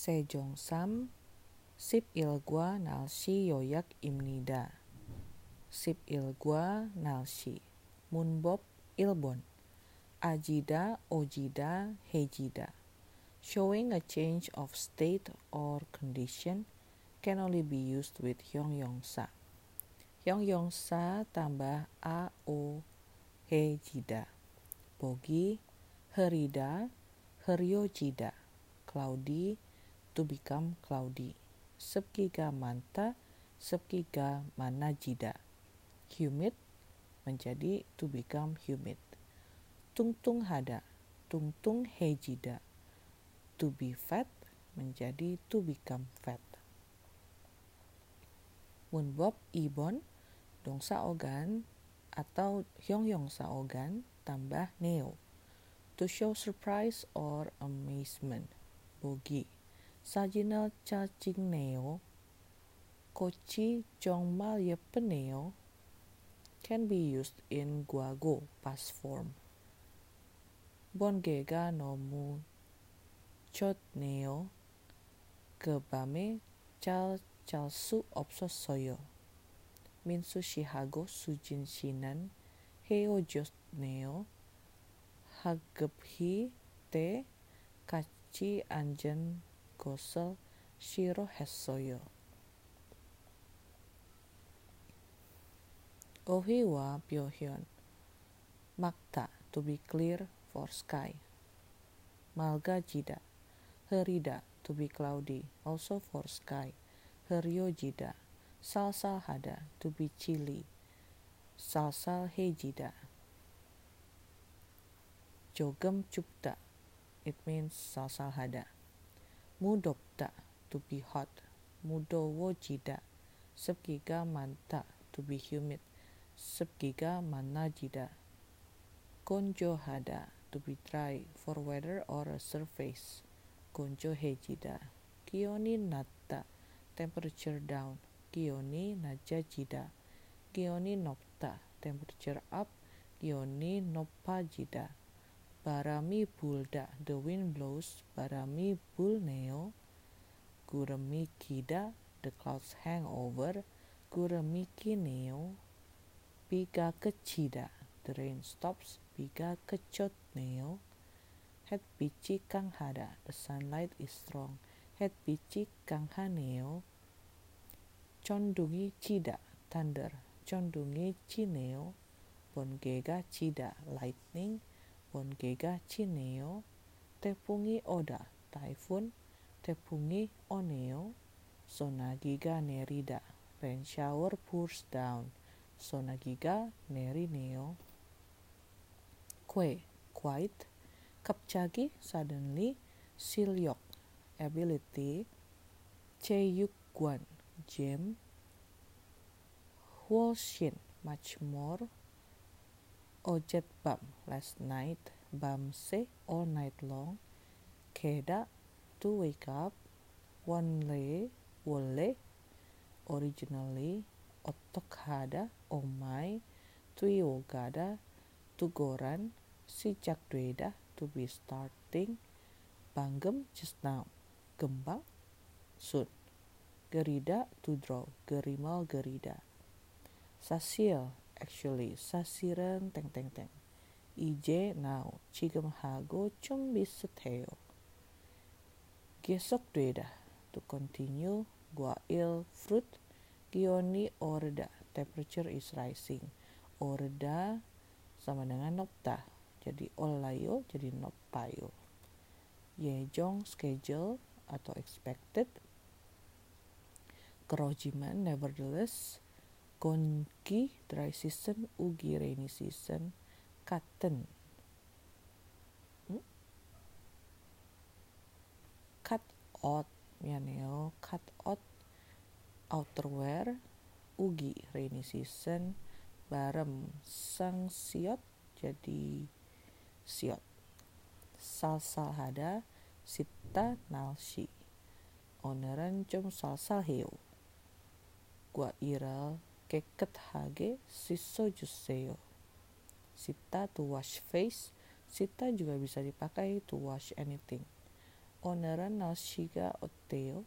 Sejong Sip ilgua nalshi yoyak imnida. Sip ilgua nalshi. Munbob ilbon. Ajida ojida hejida. Showing a change of state or condition can only be used with Hyongyongsa. Hyongyongsa tambah a o hejida. Bogi herida heryojida. Cloudy to become cloudy. Sepkiga manta, sepkiga manajida. Humid menjadi to become humid. Tungtung hada, tungtung hejida. To be fat menjadi to become fat. Munbob ibon, dongsa ogan atau hyongyong ogan tambah neo. To show surprise or amazement. Bogi sajinal chachigneo, kochi jongmal yepeneo can be used in guago past form. Bongega no mu chotneo kebame chal chalsu opsos soyo. Minsu shihago sujin shinan heo jostneo hagebhi te kachi anjen Gosel Shiro Hessoyo. Ohiwa Pyohyun, Makta to be clear for sky. Malga Jida Herida to be cloudy also for sky. Heryo Jida Salsa Hada to be chilly. Salsal Hejida Jogem Cupta it means Salsa Hada mudokta to be hot. Mudowojida sepgiga manta to be humid. Sepgiga manajida konjohada to be dry for weather or a surface. Konjohejida kioni natta temperature down. Kioni najajida kioni nopta temperature up. Kioni nopajida Barami bulda, the wind blows. Barami bulneo. Gurami kida, the clouds hang over. Gurami kineo. Piga kecida, the rain stops. Piga kecot neo. Het bici kang hada, the sunlight is strong. Het bici kang haneo. Condungi cida, thunder. Condungi cineo. Bongega cida, lightning. Bongega Cineo, Tepungi Oda Typhoon, Tepungi Oneo, Sonagiga Nerida, Rain shower pours down, Sonagiga Nerineo, Kwe, quite, Kapchagi, suddenly, Silyok, ability, Cheyukguan, gem, Huoshin, much more, Ojet Bam last night, Bam say all night long, Keda to wake up, one lay, wole, originally, Otokhada, oh my, Tuiogada, Tugoran, Sijakdweda to be starting, Banggem just now, Gembang, soon, Gerida to draw, Gerimal Gerida. Sasil actually sasiran teng teng teng 이제 now 지금 하고 좀 비슷해요. 계속되다 to continue 과일 fruit 기온이 오르다 temperature is rising 오르다 sama dengan nopta jadi olayo jadi nopayo yejong schedule atau expected kerojiman nevertheless Gonki dry season, ugi rainy season, cotton. Hmm? Cut out, mianeo, cut out outerwear, ugi rainy season, barem sang siot jadi siot. Salsal hada sita nalshi. Oneran cum salsal heu. Gua iral keket hage siso juseo. Sita to wash face, sita juga bisa dipakai to wash anything. 오늘은 날씨가 어때요?